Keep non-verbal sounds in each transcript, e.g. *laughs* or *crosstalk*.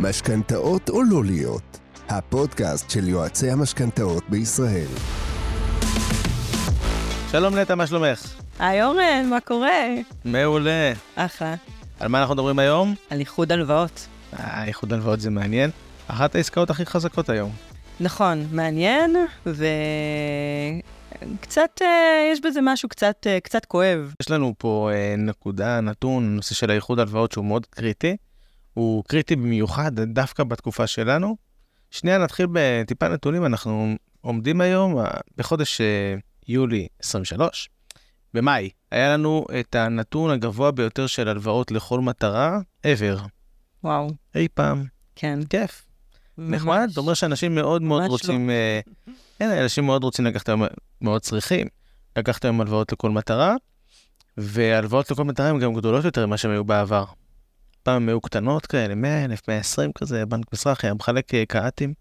משכנתאות או לא להיות, הפודקאסט של יועצי המשכנתאות בישראל. שלום נטע, מה שלומך? היי אורן, מה קורה? מעולה. אחלה. על מה אנחנו מדברים היום? על איחוד הלוואות. אה, איחוד הלוואות זה מעניין. אחת העסקאות הכי חזקות היום. נכון, מעניין, וקצת, אה, יש בזה משהו קצת, אה, קצת כואב. יש לנו פה אה, נקודה, נתון, נושא של האיחוד הלוואות שהוא מאוד קריטי. הוא קריטי במיוחד דווקא בתקופה שלנו. שנייה, נתחיל בטיפה נתונים. אנחנו עומדים היום אה, בחודש אה, יולי 23. במאי היה לנו את הנתון הגבוה ביותר של הלוואות לכל מטרה ever. וואו, אי פעם. כן. כיף. נחמד. זאת אומרת שאנשים מאוד מאוד לא. רוצים, אה, כן, אנשים מאוד רוצים לקחת היום, מאוד צריכים לקחת היום הלוואות לכל מטרה, והלוואות לכל מטרה הן גם גדולות יותר ממה שהן היו בעבר. פעם היו קטנות כאלה, 100 אלף, 120 כזה, בנק מזרח היה מחלק אה, קה"תים.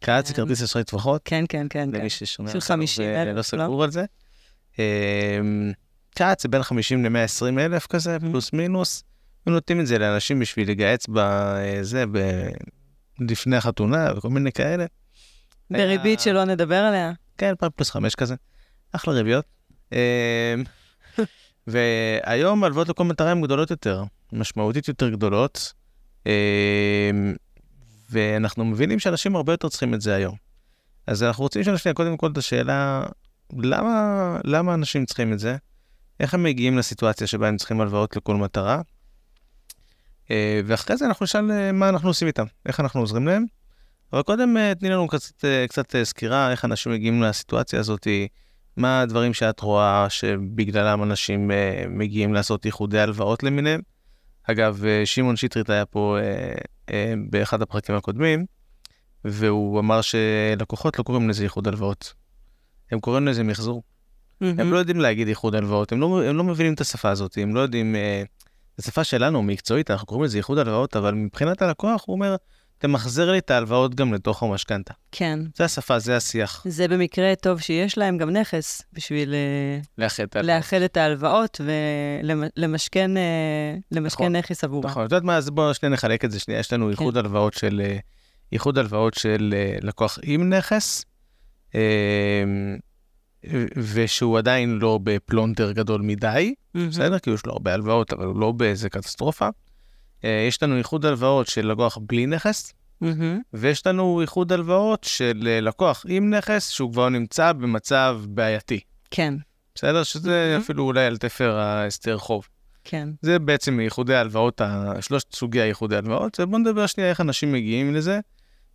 קה"ת זה כן. כרטיס אשראי טפחות, כן, כן, כן. כן. למי ששומע של אותנו 50,000, ולא לא? סגור על זה. אה, קה"ת זה בין 50 ל-120 אלף כזה, Mhm. פלוס מינוס. הם נותנים את זה לאנשים בשביל לגהץ בזה, ב... לפני החתונה וכל מיני כאלה. בריבית היה- שלא נדבר עליה. כן, פעם פלוס חמש כזה. אחלה ריביות. אמ, *laughs* והיום הלוואות לכל מטרה הן גדולות יותר, משמעותית יותר גדולות, אמ, ואנחנו מבינים שאנשים הרבה יותר צריכים את זה היום. אז אנחנו רוצים לשאול שנייה קודם כל את השאלה, למה, למה אנשים צריכים את זה? איך הם מגיעים לסיטואציה שבה הם צריכים הלוואות לכל מטרה? אה, ואחרי זה אנחנו נשאל אה, מה אנחנו עושים איתם, איך אנחנו עוזרים להם. אבל קודם אה, תני לנו קצת, אה, קצת אה, סקירה איך אנשים מגיעים לסיטואציה הזאת, מה הדברים שאת רואה שבגללם אנשים אה, מגיעים לעשות איחודי הלוואות למיניהם. אגב, אה, שמעון שטרית היה פה אה, אה, באחד הפרקים הקודמים, והוא אמר שלקוחות לא קוראים לזה איחוד הלוואות. הם קוראים לזה מחזור. הם לא יודעים להגיד איחוד הלוואות, הם לא, הם לא מבינים את השפה הזאת, הם לא יודעים... אה, זו שפה שלנו, מקצועית, אנחנו קוראים לזה איחוד הלוואות, אבל מבחינת הלקוח הוא אומר, תמחזר לי את ההלוואות גם לתוך המשכנתה. כן. זה השפה, זה השיח. זה במקרה טוב שיש להם גם נכס בשביל אה, לאחד את ההלוואות. לאחד את ההלוואות ולמשכן נכון. נכס עבורה. נכון, את יודעת מה, אז בואו שנייה נחלק את זה שנייה, יש לנו איחוד הלוואות של, אה, איחוד הלוואות של אה, לקוח עם נכס, אה, ושהוא עדיין לא בפלונטר גדול מדי, מהמם. בסדר? כי יש לו הרבה הלוואות, אבל הוא לא באיזה קטסטרופה. אה, יש לנו איחוד הלוואות של לקוח בלי נכס, מהמם. ויש לנו איחוד הלוואות של אה, לקוח עם נכס שהוא כבר נמצא במצב בעייתי. כן, בסדר? שזה מהמם. אפילו אולי על תפר ההסדר חוב. כן. זה בעצם איחודי ההלוואות, שלושת סוגי האיחודי ההלוואות, ובואו נדבר שנייה איך אנשים מגיעים לזה.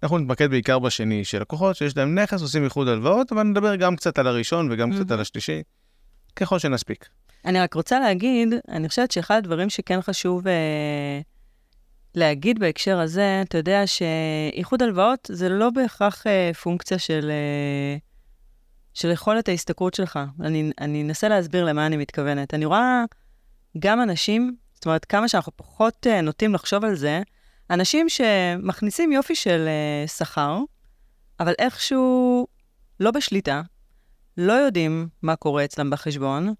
אנחנו נתמקד בעיקר בשני של לקוחות שיש להם נכס, עושים איחוד הלוואות, אבל נדבר גם קצת על הראשון וגם קצת מהמם. על השלישי, ככל שנספיק. אני רק רוצה להגיד, אני חושבת שאחד הדברים שכן חשוב אה, להגיד בהקשר הזה, אתה יודע שאיחוד הלוואות זה לא בהכרח אה, פונקציה של, אה, של יכולת ההשתכרות שלך. אני, אני אנסה להסביר למה אני מתכוונת. אני רואה גם אנשים, זאת אומרת, כמה שאנחנו פחות אה, נוטים לחשוב על זה, אנשים שמכניסים יופי של אה, שכר, אבל איכשהו לא בשליטה, לא יודעים מה קורה אצלם בחשבון,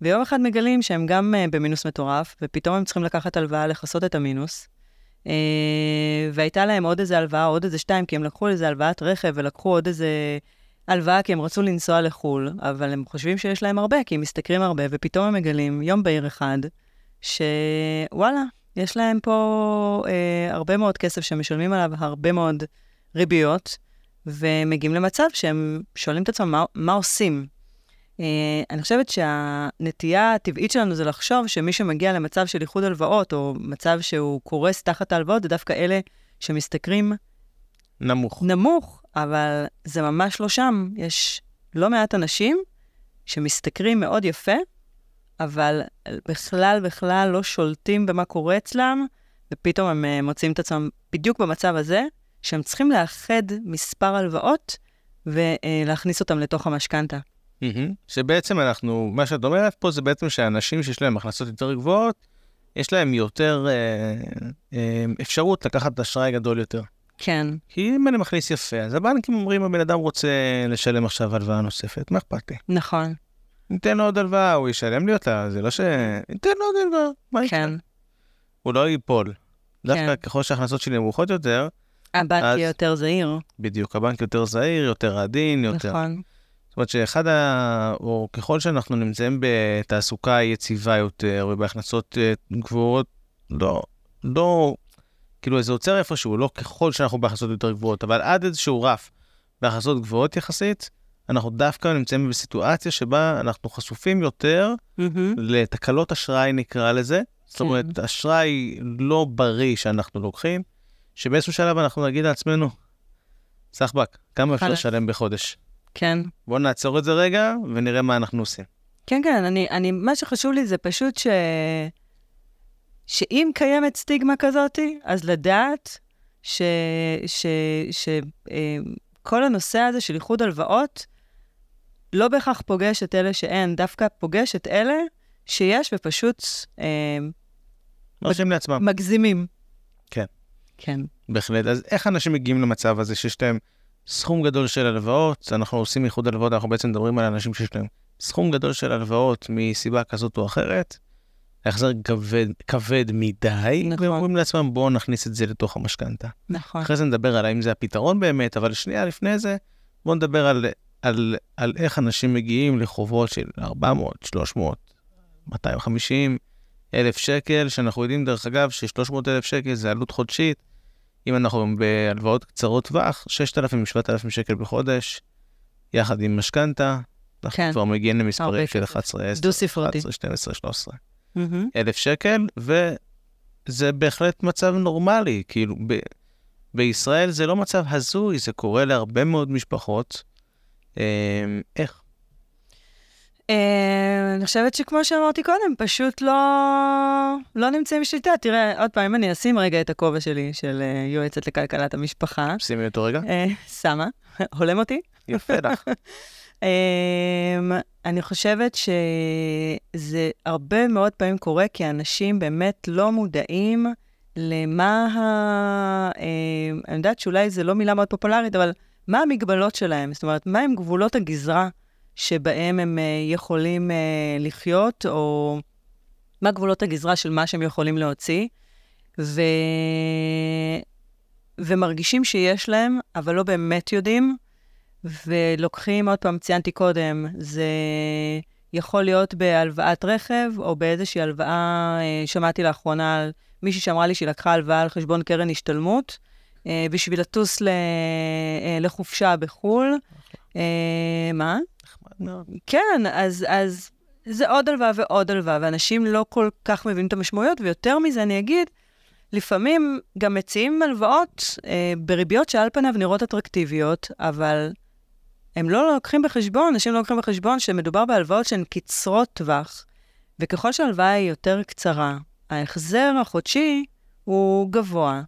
ויום אחד מגלים שהם גם uh, במינוס מטורף, ופתאום הם צריכים לקחת הלוואה לכסות את המינוס. Uh, והייתה להם עוד איזה הלוואה, עוד איזה שתיים, כי הם לקחו איזה הלוואת רכב ולקחו עוד איזה הלוואה כי הם רצו לנסוע לחו"ל, אבל הם חושבים שיש להם הרבה, כי הם משתכרים הרבה, ופתאום הם מגלים, יום בהיר אחד, שוואלה, יש להם פה uh, הרבה מאוד כסף שמשלמים עליו הרבה מאוד ריביות, ומגיעים למצב שהם שואלים את עצמם מה, מה עושים. Uh, אני חושבת שהנטייה הטבעית שלנו זה לחשוב שמי שמגיע למצב של איחוד הלוואות, או מצב שהוא קורס תחת ההלוואות, זה דווקא אלה שמשתכרים נמוך. נמוך, אבל זה ממש לא שם. יש לא מעט אנשים שמשתכרים מאוד יפה, אבל בכלל בכלל לא שולטים במה קורה אצלם, ופתאום הם אה, מוצאים את עצמם בדיוק במצב הזה, שהם צריכים לאחד מספר הלוואות ולהכניס אותם לתוך המשכנתה. שבעצם אנחנו, מה שאת אומרת פה זה בעצם שאנשים שיש להם הכנסות יותר גבוהות, יש להם יותר אה, אה, אפשרות לקחת אשראי גדול יותר. כן, כי אם אני מכניס יפה, אז הבנקים אומרים, הבן אדם רוצה לשלם עכשיו הלוואה נוספת, מה אכפת לי? נכון, ניתן לו עוד הלוואה, הוא ישלם לי אותה, זה לא ש... ניתן לו עוד הלוואה, מה יקרה? כן, הוא לא ייפול. דווקא ככל שההכנסות שלי נמוכות יותר, הבנק יהיה יותר זהיר. בדיוק, הבנק יותר זהיר, יותר עדין, יותר... נכון. זאת אומרת שאחד ה... או ככל שאנחנו נמצאים בתעסוקה יציבה יותר ובהכנסות אה, גבוהות, לא, לא, כאילו זה עוצר איפשהו, לא ככל שאנחנו בהכנסות יותר גבוהות, אבל עד איזשהו רף בהכנסות גבוהות יחסית, אנחנו דווקא נמצאים בסיטואציה שבה אנחנו חשופים יותר מהמם. לתקלות אשראי נקרא לזה. זאת כן. אומרת, אשראי לא בריא שאנחנו לוקחים, שבאיזשהו שלב אנחנו נגיד לעצמנו, סחבק, כמה אפשר. לשלם בחודש? כן. בואו נעצור את זה רגע ונראה מה אנחנו עושים. כן, כן, אני, אני, מה שחשוב לי זה פשוט ש... שאם קיימת סטיגמה כזאת, אז לדעת ש... ש... ש... אה, כל הנושא הזה של איחוד הלוואות לא בהכרח פוגש את אלה שאין, דווקא פוגש את אלה שיש ופשוט אה, מרשים לעצמם. מגזימים. כן. כן. בהחלט. אז איך אנשים מגיעים למצב הזה שיש להם סכום גדול של הלוואות? אנחנו עושים איחוד הלוואות, אנחנו בעצם מדברים על אנשים שיש להם סכום גדול של הלוואות מסיבה כזאת או אחרת. ההחזר כבד, כבד מדי, נכון. והם אומרים לעצמם בואו נכניס את זה לתוך המשכנתה. נכון. אחרי זה נדבר על האם זה הפתרון באמת, אבל שנייה לפני זה, בואו נדבר על, על, על איך אנשים מגיעים לחובות של 400, 300, 250 אלף שקל, שאנחנו יודעים דרך אגב ש-300 אלף שקל זה עלות חודשית. אם אנחנו בהלוואות קצרות טווח, 6,000, 7,000 שקל בחודש, יחד עם משכנתה, אנחנו כן. כבר מגיעים למספרים של כסף. 11, 10, דו-ספרתי. 11, 12, 13. מהמם. אלף שקל, וזה בהחלט מצב נורמלי. כאילו, ב... בישראל זה לא מצב הזוי, זה קורה להרבה מאוד משפחות. אה, איך? אה, אני חושבת שכמו שאמרתי קודם, פשוט לא, לא נמצאים בשליטה. תראה, עוד פעם, אם אני אשים רגע את הכובע שלי של אה, יועצת לכלכלת המשפחה, שימי אותו רגע. אה, שמה, הולם אותי. יפה לך. *laughs* אמ, אני חושבת שזה הרבה מאוד פעמים קורה כי אנשים באמת לא מודעים למה ה... אני יודעת שאולי זו לא מילה מאוד פופולרית, אבל מה המגבלות שלהם? זאת אומרת, מה הם גבולות הגזרה שבהם הם אה, יכולים אה, לחיות, או מה גבולות הגזרה של מה שהם יכולים להוציא, ו... ומרגישים שיש להם, אבל לא באמת יודעים. ולוקחים, עוד פעם, ציינתי קודם, זה יכול להיות בהלוואת רכב, או באיזושהי הלוואה, אה, שמעתי לאחרונה על מישהי שאמרה לי שהיא לקחה הלוואה על חשבון קרן השתלמות, בשביל לטוס ל, לחופשה בחו"ל. אה, מה? כן, אז, אז זה עוד הלוואה ועוד הלוואה, ואנשים לא כל כך מבינים את המשמעויות, ויותר מזה אני אגיד, לפעמים גם מציעים הלוואות אה, בריביות שעל פניו נראות אטרקטיביות, אבל הם לא לוקחים בחשבון, אנשים לא לוקחים בחשבון שמדובר בהלוואות שהן קצרות טווח, וככל שההלוואה היא יותר קצרה, ההחזר החודשי הוא גבוה,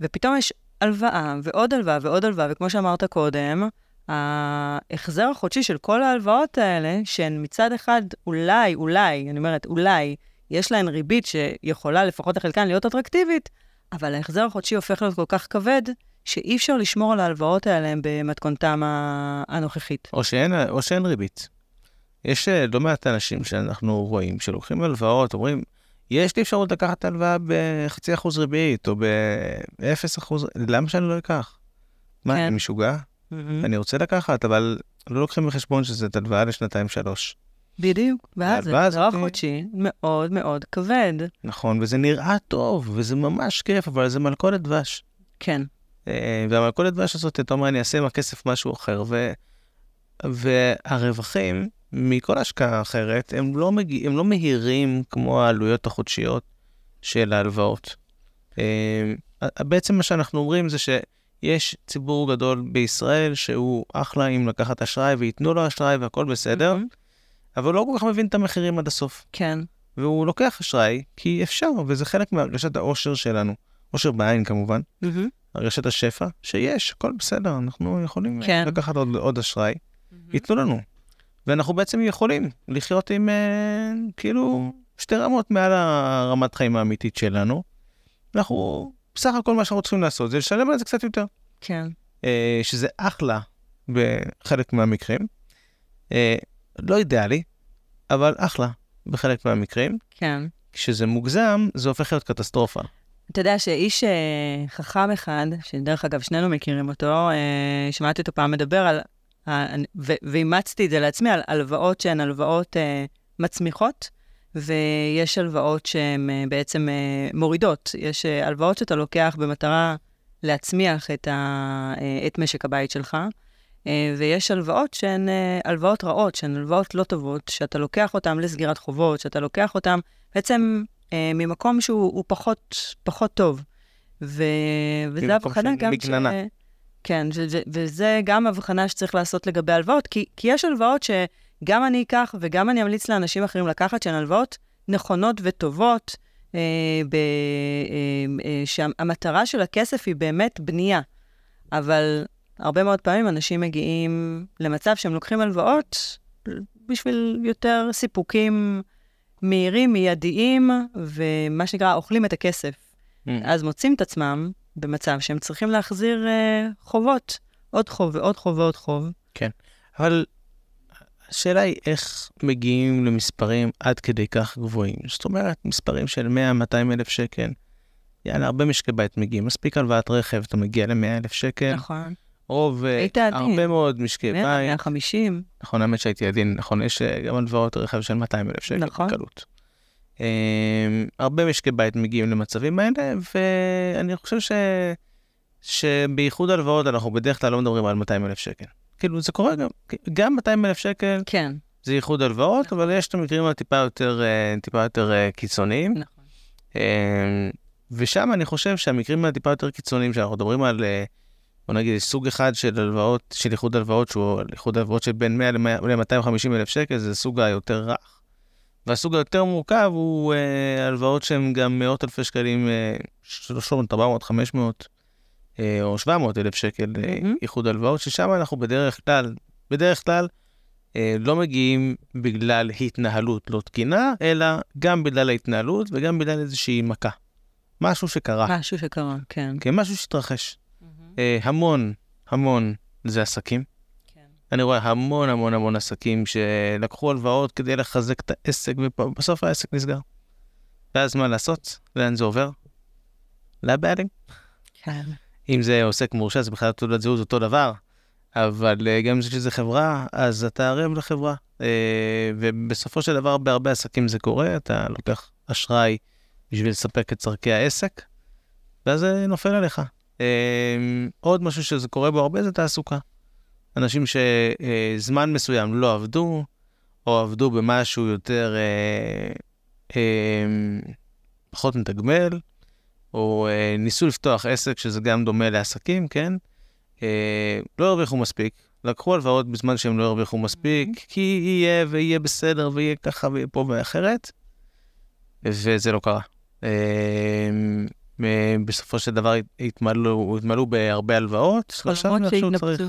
ופתאום יש הלוואה ועוד הלוואה ועוד הלוואה, וכמו שאמרת קודם, ההחזר החודשי של כל ההלוואות האלה, שהן מצד אחד אולי, אולי, אני אומרת אולי, יש להן ריבית שיכולה לפחות לחלקן להיות אטרקטיבית, אבל ההחזר החודשי הופך להיות כל כך כבד, שאי אפשר לשמור על ההלוואות האלה במתכונתם הנוכחית. או שאין, או שאין ריבית. יש אה, לא מעט אנשים שאנחנו רואים שלוקחים הלוואות, אומרים, יש לי אפשרות לקחת הלוואה בחצי אחוז ריבית, או באפס אחוז, למה שאני לא אקח? מה, כן. אני משוגע? אני רוצה לקחת, אבל לא לוקחים בחשבון שזאת הלוואה לשנתיים-שלוש. בדיוק, ואז ההחזר הזאת- החודשי מאוד מאוד כבד. נכון, וזה נראה טוב, וזה ממש כיף, אבל זה מלכודת דבש. כן, אה, והמלכודת דבש הזאת, אתה אומר, אני אעשה עם הכסף משהו אחר, ו... והרווחים מכל השקעה אחרת, הם לא, מגיע, הם לא מהירים כמו העלויות החודשיות של ההלוואות. אה, בעצם מה שאנחנו אומרים זה שיש ציבור גדול בישראל שהוא אחלה אם לקחת אשראי וייתנו לו אשראי והכל בסדר. אבל הוא לא כל כך מבין את המחירים עד הסוף. כן, והוא לוקח אשראי כי אפשר, וזה חלק מהרגשת העושר שלנו. עושר בעין כמובן. הרגשת השפע, שיש, הכל בסדר, אנחנו יכולים כן. כן. לקחת עוד, עוד אשראי, ייתנו לנו. ואנחנו בעצם יכולים לחיות עם אה, כאילו שתי רמות מעל הרמת חיים האמיתית שלנו. אנחנו, בסך הכל מה שאנחנו צריכים לעשות זה לשלם על זה קצת יותר, כן, אה, שזה אחלה בחלק מהמקרים. אה, לא אידיאלי, אבל אחלה בחלק מהמקרים. כן. כשזה מוגזם, זה הופך להיות קטסטרופה. אתה יודע שאיש אה, חכם אחד, שדרך אגב, שנינו מכירים אותו, שמעתי אותו פעם מדבר על, ואימצתי את זה לעצמי, על הלוואות שהן הלוואות מצמיחות, ויש הלוואות שהן אה, בעצם אה, מורידות. יש אה, הלוואות שאתה לוקח במטרה להצמיח את, ה- את משק הבית שלך, ויש הלוואות שהן הלוואות רעות, שהן הלוואות לא טובות, שאתה לוקח אותן לסגירת חובות, שאתה לוקח אותן בעצם ממקום שהוא הוא פחות, פחות טוב. ו... וזה הבחנה גם מגננה. כן, ו- ו- וזה גם הבחנה שצריך לעשות לגבי הלוואות, כי, כי יש הלוואות שגם אני אקח וגם אני אמליץ לאנשים אחרים לקחת, שהן הלוואות נכונות וטובות, אה, ב- אה, אה, שהמטרה של הכסף היא באמת בנייה. אבל הרבה מאוד פעמים אנשים מגיעים למצב שהם לוקחים הלוואות בשביל יותר סיפוקים מהירים, מיידיים, ומה שנקרא, אוכלים את הכסף. אז מוצאים את עצמם במצב שהם צריכים להחזיר אה, חובות, עוד חוב ועוד חוב ועוד חוב. אבל השאלה היא איך מגיעים למספרים עד כדי כך גבוהים. זאת אומרת, מספרים של 100-200 אלף שקל. יאללה, הרבה משקי בית מגיעים. מספיק הלוואת רכב, אתה מגיע ל-100 אלף שקל. נכון. רוב, אה. הרבה מאוד משקי 100, בית. 150, נכון, האמת שהייתי עדין, נכון, יש אה, גם הלוואות רכב של 200 אלף שקל נכון. בקלות. Um, הרבה משקי בית מגיעים למצבים האלה, ואני חושב ש... שבייחוד הלוואות אנחנו בדרך כלל לא מדברים על 200 אלף שקל. כאילו, זה קורה גם, גם 200 אלף שקל כן, זה ייחוד הלוואות, אבל יש את המקרים הטיפה יותר, אה, טיפה יותר אה, קיצוניים. נכון. אה, ושם אני חושב שהמקרים הטיפה יותר קיצוניים, שאנחנו מדברים על, אה, בוא נגיד, סוג אחד של הלוואות, של איחוד הלוואות, שהוא איחוד הלוואות של בין 100 ל-250 אלף שקל, זה סוג היותר רך. והסוג היותר מורכב הוא אה, הלוואות שהן גם מאות אלפי שקלים, אה, 300, 400, 500 אה, או 700 אלף שקל אה, מהמם. איחוד הלוואות, ששם אנחנו בדרך כלל, בדרך כלל, אה, לא מגיעים בגלל התנהלות לא תקינה, אלא גם בגלל ההתנהלות וגם בגלל איזושהי מכה. משהו שקרה, משהו שקרה, כן. כן, משהו שהתרחש. אה, המון, המון זה עסקים. כן. אני רואה המון המון המון עסקים שלקחו הלוואות כדי לחזק את העסק, ובסוף העסק נסגר. ואז מה לעשות? לאן זה עובר? לבעלים. כן. אם זה עוסק מורשה, זה בכלל תעודת זהות אותו דבר, אבל uh, גם שזה חברה, אז אתה ערב לחברה. Uh, ובסופו של דבר, בהרבה עסקים זה קורה, אתה לוקח אשראי בשביל לספק את צורכי העסק, ואז זה נופל עליך. Uh, עוד משהו שזה קורה בו הרבה זה תעסוקה. אנשים שזמן מסוים לא עבדו, או עבדו במשהו יותר פחות מתגמל, או אה, ניסו לפתוח עסק, שזה גם דומה לעסקים, כן? אה, לא הרוויחו מספיק, לקחו הלוואות בזמן שהם לא הרוויחו מספיק, כי יהיה ויהיה בסדר ויהיה ככה ויהיה פה ואחרת, וזה לא קרה. אה, אה, בסופו של דבר התמלאו, התמלאו בהרבה הלוואות, ועכשיו איכשהו שהתנפצו.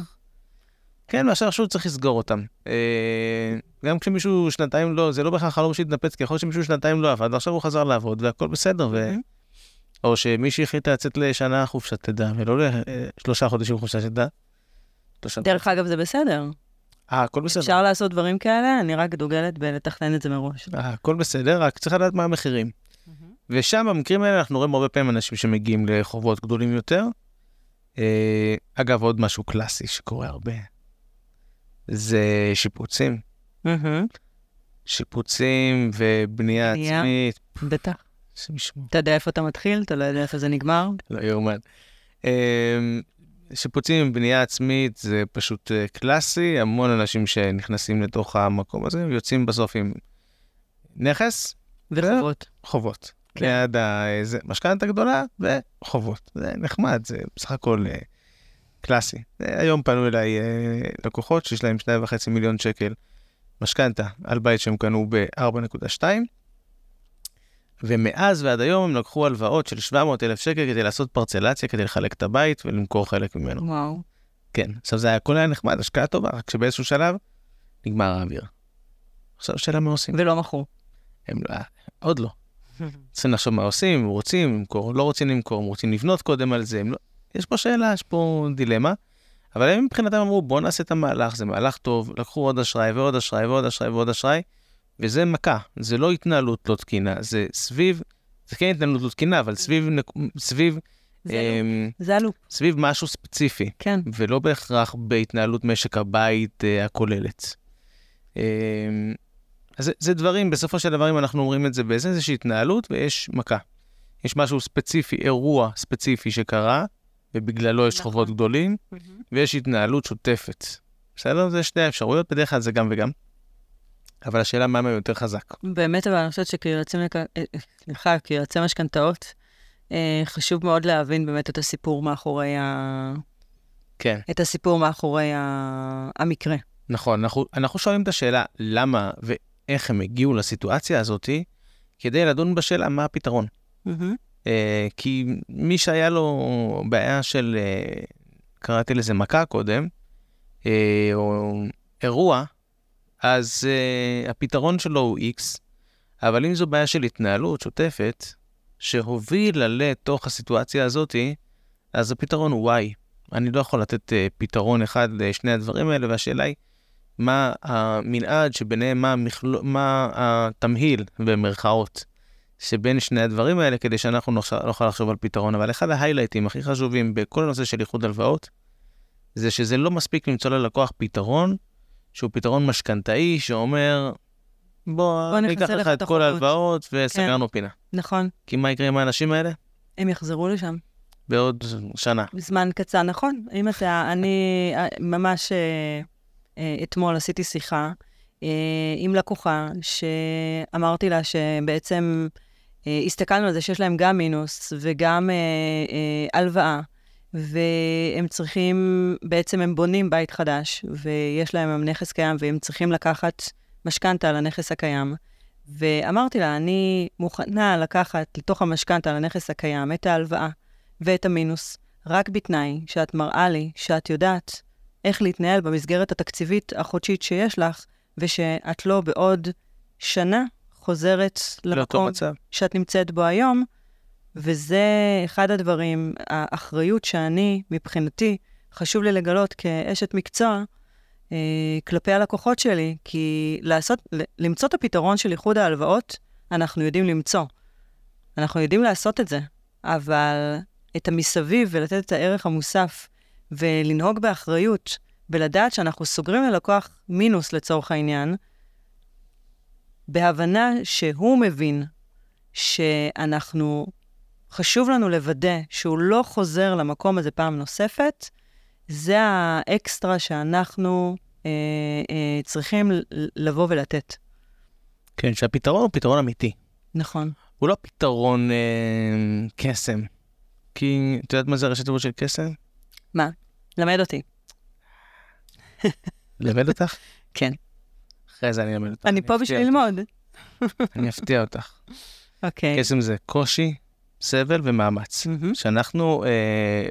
כן, ועכשיו איכשהו צריך לסגור אותם. אה, גם כשמישהו שנתיים לא, זה לא בהכרח חלום שהתנפץ, כי יכול להיות שמישהו שנתיים לא עבד, ועכשיו הוא חזר לעבוד, והכל בסדר, ו... או שמישהי החליטה לצאת לשנה חופשת לידה, ולא לשלושה חודשים חופשת לידה. לא. דרך אגב, זה בסדר. אה, הכל בסדר. אפשר לעשות דברים כאלה, אני רק דוגלת בלתכנן את זה מראש. אה, הכל בסדר, רק צריך לדעת מה המחירים. ושם, במקרים האלה, אנחנו רואים הרבה פעמים אנשים שמגיעים לחובות גדולים יותר. אה, אגב, עוד משהו קלאסי שקורה הרבה, זה שיפוצים. שיפוצים ובנייה בנייה. עצמית. בטח. אתה יודע איפה אתה מתחיל, אתה לא יודע איפה זה נגמר. לא יאומן. אמ, שיפוצים עם בנייה עצמית זה פשוט אה, קלאסי, המון אנשים שנכנסים לתוך המקום הזה, יוצאים בסוף עם נכס, וחובות. חובות. כן. ליד המשכנתה גדולה וחובות. זה נחמד, זה בסך הכל אה, קלאסי. אה, היום פנו אליי לקוחות שיש להם 2.5 מיליון שקל משכנתה על בית שהם קנו ב-4.2, ומאז ועד היום הם לקחו הלוואות של 700 אלף שקל כדי לעשות פרצלציה, כדי לחלק את הבית ולמכור חלק ממנו. וואו. כן, עכשיו זה הכל היה נחמד, השקעה טובה, רק שבאיזשהו שלב נגמר האוויר. עכשיו השאלה מה עושים. ולא מכרו. הם לא, עוד לא. צריכים לחשוב מה עושים, אם רוצים למכור, לא רוצים למכור, הם רוצים לבנות קודם על זה, הם לא... יש פה שאלה, יש פה דילמה, אבל הם מבחינתם אמרו, בואו נעשה את המהלך, זה מהלך טוב, לקחו עוד אשראי ועוד אשראי ועוד אשראי ועוד אשראי, וזה מכה, זה לא התנהלות לא תקינה, זה סביב, זה כן התנהלות לא תקינה, אבל סביב, סביב, זה אמ, זה הלופ, סביב משהו ספציפי, כן. ולא בהכרח בהתנהלות משק הבית אה, הכוללת. אמ, אז זה, זה דברים, בסופו של דבר, אם אנחנו אומרים את זה באיזה איזושהי התנהלות, ויש מכה. יש משהו ספציפי, אירוע ספציפי שקרה, ובגללו יש נכון. חובות גדולים, ויש התנהלות שוטפת. בסדר? זה שתי האפשרויות, בדרך כלל זה גם וגם. אבל השאלה מה מהם יותר חזק. באמת, אבל אני חושבת שכיועצים, אה, אה, סליחה, כיועצי משכנתאות, אה, חשוב מאוד להבין באמת את הסיפור מאחורי, ה... כן. את הסיפור מאחורי ה... המקרה. נכון, אנחנו, אנחנו שואלים את השאלה למה ואיך הם הגיעו לסיטואציה הזאת, כדי לדון בשאלה מה הפתרון. אה, כי מי שהיה לו בעיה של, אה, קראתי לזה מכה קודם, אה, או אירוע, אז אה, הפתרון שלו הוא X, אבל אם זו בעיה של התנהלות שוטפת, שהובילה לתוך הסיטואציה הזאת, אז הפתרון הוא Y. אני לא יכול לתת אה, פתרון אחד לשני הדברים האלה, והשאלה היא, מה המנעד שביניהם, מה, המכלו, מה התמהיל, במרכאות, שבין שני הדברים האלה, כדי שאנחנו נוכל לחשוב על פתרון. אבל אחד ההיילייטים הכי חשובים בכל הנושא של איחוד הלוואות, זה שזה לא מספיק למצוא ללקוח פתרון שהוא פתרון משכנתאי, שאומר, בוא, בוא אקח לך את כל החובות." כן. ההלוואות וסגרנו פינה. נכון, כי מה יקרה עם האנשים האלה? הם יחזרו לשם. בעוד שנה. זמן קצר, נכון. אם אתה, אני אה, ממש אה, אה, אתמול עשיתי שיחה אה, עם לקוחה, שאמרתי לה שבעצם אה, הסתכלנו על זה שיש להם גם מינוס וגם אה, אה, הלוואה, והם צריכים, בעצם הם בונים בית חדש, ויש להם היום נכס קיים, והם צריכים לקחת משכנתה על הנכס הקיים. ואמרתי לה, אני מוכנה לקחת לתוך המשכנתה על הנכס הקיים את ההלוואה ואת המינוס, רק בתנאי שאת מראה לי שאת יודעת איך להתנהל במסגרת התקציבית החודשית שיש לך, ושאת לא בעוד שנה חוזרת למקום. שאת נמצאת בו היום, וזה אחד הדברים, האחריות שאני, מבחינתי, חשוב לי לגלות כאשת מקצוע, אה, כלפי הלקוחות שלי, כי לעשות, למצוא את הפתרון של איחוד ההלוואות, אנחנו יודעים למצוא. אנחנו יודעים לעשות את זה, אבל את המסביב ולתת את הערך המוסף ולנהוג באחריות, ולדעת שאנחנו סוגרים ללקוח מינוס לצורך העניין, בהבנה שהוא מבין שאנחנו, חשוב לנו לוודא שהוא לא חוזר למקום הזה פעם נוספת, זה האקסטרה שאנחנו אה, אה, צריכים לבוא ולתת. כן, שהפתרון הוא פתרון אמיתי. נכון. הוא לא פתרון אה, קסם. כי את יודעת מה זה ראשי תיבות של קסם? מה? למד אותי. ללמד אותך? *laughs* כן. אחרי זה אני אלמד אותך. אני פה אפתיע בשביל. ללמוד. אני אפתיע אותך. *laughs* אוקיי. קסם זה קושי, סבל ומאמץ. כשאנחנו אה,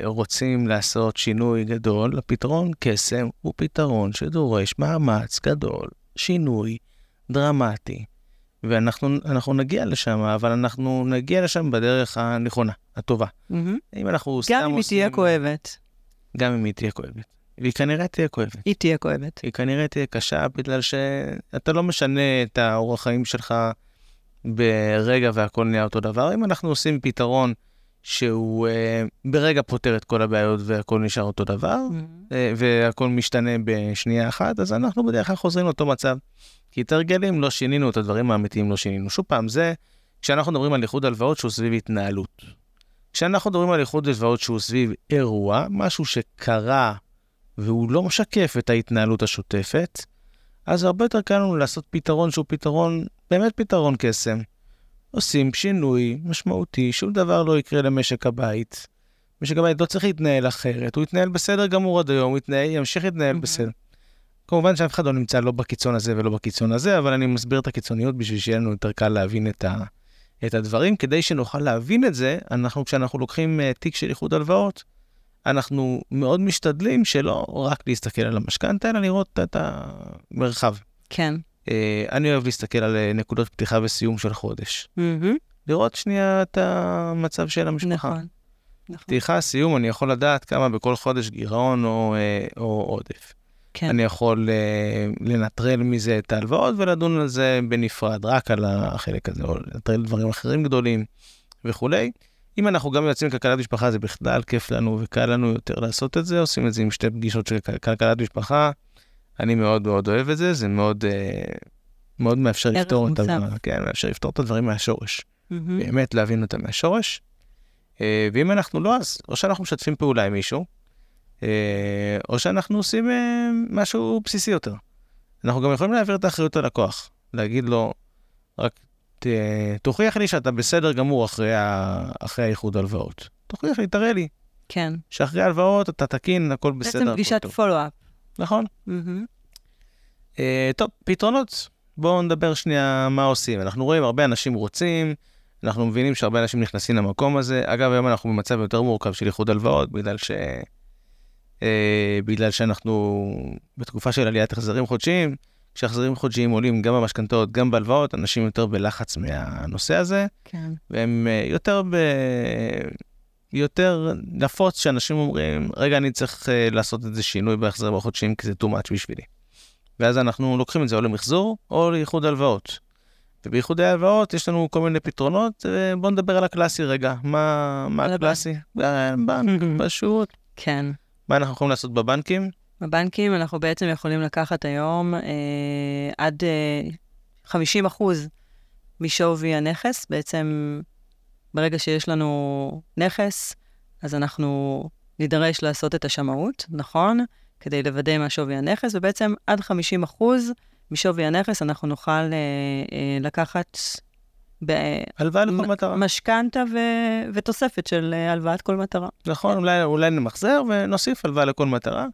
רוצים לעשות שינוי גדול, הפתרון קסם הוא פתרון שדורש מאמץ גדול, שינוי דרמטי. ואנחנו אנחנו נגיע לשם, אבל אנחנו נגיע לשם בדרך הנכונה, הטובה. מהמם. אם אנחנו סתם גם אם היא תהיה עושים- כואבת, גם אם היא תהיה כואבת. והיא כנראה תהיה כואבת. היא תהיה כואבת. היא כנראה תהיה קשה בגלל שאתה לא משנה את האורח חיים שלך ברגע והכל נהיה אותו דבר. אם אנחנו עושים פתרון שהוא אה, ברגע פותר את כל הבעיות והכל נשאר אותו דבר, מהמם. אה, והכל משתנה בשנייה אחת, אז אנחנו בדרך כלל חוזרים לאותו מצב. כי את הרגלים לא שינינו, את הדברים האמיתיים לא שינינו. שוב פעם, זה כשאנחנו מדברים על איחוד הלוואות שהוא סביב התנהלות. כשאנחנו מדברים על איחוד הלוואות שהוא סביב אירוע, משהו שקרה והוא לא משקף את ההתנהלות השוטפת, אז הרבה יותר קל לנו לעשות פתרון שהוא פתרון, באמת פתרון קסם. עושים שינוי משמעותי, שום דבר לא יקרה למשק הבית. משק הבית לא צריך להתנהל אחרת, הוא יתנהל בסדר גמור עד היום, הוא יתנהל, ימשיך להתנהל מהמם. בסדר. כמובן שאף אחד לא נמצא לא בקיצון הזה ולא בקיצון הזה, אבל אני מסביר את הקיצוניות בשביל שיהיה לנו יותר קל להבין את, ה, את הדברים. כדי שנוכל להבין את זה, אנחנו, כשאנחנו לוקחים uh, תיק של איחוד הלוואות, אנחנו מאוד משתדלים שלא רק להסתכל על המשכנתה, אלא לראות את המרחב. כן. Uh, אני אוהב להסתכל על uh, נקודות פתיחה וסיום של חודש. לראות שנייה את המצב של המשפחה. נכון. נכון. פתיחה, סיום, אני יכול לדעת כמה בכל חודש גירעון או, אה, או עודף. כן. אני יכול אה, לנטרל מזה את ההלוואות ולדון על זה בנפרד, רק על החלק הזה, או לנטרל דברים אחרים גדולים, וכולי. אם אנחנו גם יוצאים לכלכלת משפחה, זה בכלל כיף לנו וקל לנו יותר לעשות את זה, עושים את זה עם שתי פגישות של כל- כלכלת משפחה. אני מאוד מאוד אוהב את זה, זה מאוד, אה, מאוד מאפשר לפתור את, מוסף. ה- כן, מאפשר לפתור את הדברים מהשורש. מהמם. באמת להבין אותם מהשורש. אה, ואם אנחנו לא, אז או שאנחנו משתפים פעולה עם מישהו, אה, או שאנחנו עושים משהו בסיסי יותר. אנחנו גם יכולים להעביר את האחריות ללקוח, להגיד לו, רק תוכיח לי שאתה בסדר גמור אחרי, ה, אחרי האיחוד הלוואות. תוכיח לי, תראה לי, כן. שאחרי ההלוואות אתה תקין, הכל בסדר. בעצם פגישת. פולו-אפ. נכון. מהמם. אה, טוב, פתרונות. בואו נדבר שנייה מה עושים. אנחנו רואים הרבה אנשים רוצים, אנחנו מבינים שהרבה אנשים נכנסים למקום הזה. אגב, היום אנחנו במצב יותר מורכב של איחוד הלוואות, בגלל ש... אה, בגלל שאנחנו בתקופה של עליית החזרים חודשיים. כשהחזרים חודשיים עולים גם במשכנתאות, גם בהלוואות, אנשים יותר בלחץ מהנושא הזה, כן. והם אה, יותר ב... יותר נפוץ שאנשים אומרים, רגע, אני צריך אה, לעשות איזה שינוי בהחזרים החודשיים, כי זה too much בשבילי. ואז אנחנו לוקחים את זה או למחזור או לאיחוד הלוואות. ובאיחודי הלוואות יש לנו כל מיני פתרונות, אה, בואו נדבר על הקלאסי רגע. מה, מה הקלאסי? בנק, *laughs* פשוט. כן. מה אנחנו יכולים לעשות בבנקים? בבנקים אנחנו בעצם יכולים לקחת היום אה, עד אה, 50 אחוז משווי הנכס. בעצם ברגע שיש לנו נכס, אז אנחנו נידרש לעשות את השמאות, נכון? כדי לוודא מה שווי הנכס, ובעצם עד 50 אחוז משווי הנכס אנחנו נוכל אה, אה, לקחת הלוואה לכל מטרה. משכנתה ו- ותוספת של אה, הלוואת כל מטרה. נכון, אולי, אולי נמחזר ונוסיף הלוואה לכל מטרה.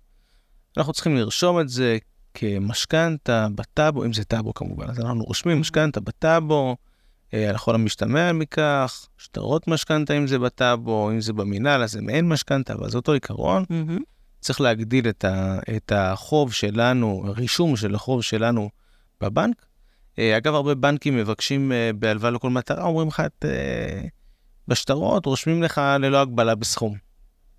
אנחנו צריכים לרשום את זה כמשכנתה בטאבו, אם זה טאבו כמובן, אז אנחנו רושמים משכנתה בטאבו, אה, על כל המשתמע מכך, שטרות משכנתה אם זה בטאבו, אם זה במינהל, אז זה מעין משכנתה, אבל זה אותו עיקרון. מהמם. צריך להגדיל את, ה, את החוב שלנו, הרישום של החוב שלנו בבנק. אה, אגב, הרבה בנקים מבקשים אה, בהלוואה לכל מטרה, אומרים לך, את, בשטרות רושמים לך ללא הגבלה בסכום.